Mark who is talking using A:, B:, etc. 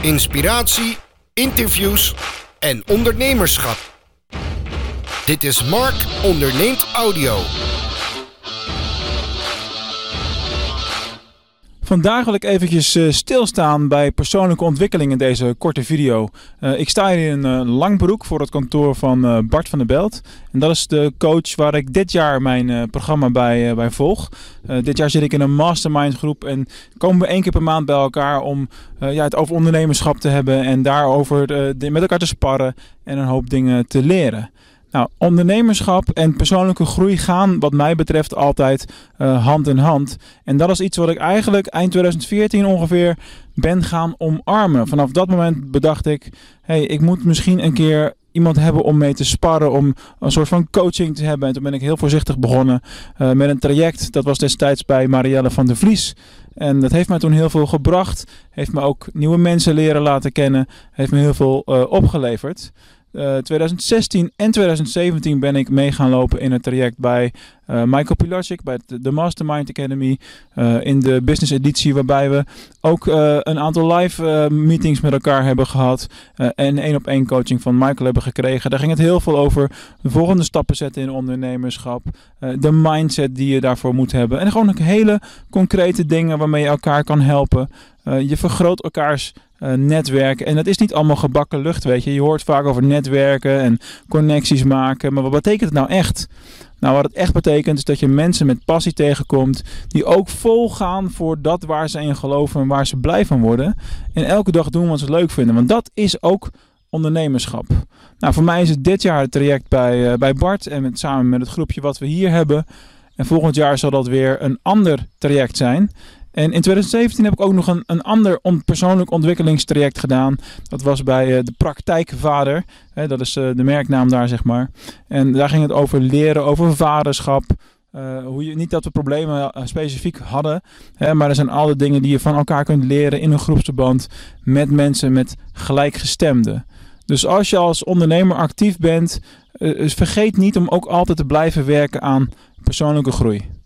A: inspiratie, interviews en ondernemerschap. Dit is Mark Onderneemt Audio.
B: Vandaag wil ik eventjes eh, stilstaan bij persoonlijke ontwikkeling in deze korte video. Uh, ik sta hier in uh, Langbroek voor het kantoor van Bart van der Belt. En dat is de coach waar ik dit jaar mijn programma bij, bij volg. dit jaar zit ik in een mastermind groep en komen we één keer per maand bij elkaar om ja, het over ondernemerschap te hebben en daarover met elkaar te sparren en een hoop dingen te leren. Nou, ondernemerschap en persoonlijke groei gaan wat mij betreft altijd uh, hand in hand. En dat is iets wat ik eigenlijk eind 2014 ongeveer ben gaan omarmen. Vanaf dat moment bedacht ik, hey, ik moet misschien een keer iemand hebben om mee te sparren, om een soort van coaching te hebben. En toen ben ik heel voorzichtig begonnen uh, met een traject. Dat was destijds bij Marielle van der Vlies. En dat heeft mij toen heel veel gebracht. Heeft me ook nieuwe mensen leren laten kennen. Heeft me heel veel uh, opgeleverd. 2016 eh, en 2017 ben ik mee gaan lopen in het traject bij uh, Michael Pilarczyk, bij de Mastermind Academy. Uh, in de business editie waarbij we ook een aantal live meetings met elkaar hebben gehad. en één op één coaching van Michael hebben gekregen. Daar ging het heel veel over de volgende stappen zetten in ondernemerschap. de mindset die je daarvoor moet hebben. En gewoon hele concrete dingen waarmee je elkaar kan helpen. je vergroot elkaars uh, netwerken. En dat is niet allemaal gebakken lucht, weet je. Je hoort vaak over netwerken en connecties maken. Maar wat betekent het nou echt? Nou, wat het echt betekent is dat je mensen met passie tegenkomt. Die ook volgaan voor dat waar ze in geloven en waar ze blij van worden. En elke dag doen wat ze leuk vinden. Want dat is ook ondernemerschap. Nou, voor mij is het dit jaar het traject bij, uh, bij Bart. En met, samen met het groepje wat we hier hebben. En volgend jaar zal dat weer een ander traject zijn. En in 2017 heb ik ook nog een, een ander on, persoonlijk ontwikkelingstraject gedaan. Dat was bij uh, de Praktijkvader. Dat is uh, de merknaam daar, zeg maar. En daar ging het over leren, over vaderschap. Uh, hoe je, niet dat we problemen specifiek hadden, hè, maar er zijn alle dingen die je van elkaar kunt leren in een groepsverband met mensen met gelijkgestemden. Dus als je als ondernemer actief bent, vergeet niet om ook altijd te blijven werken aan persoonlijke groei.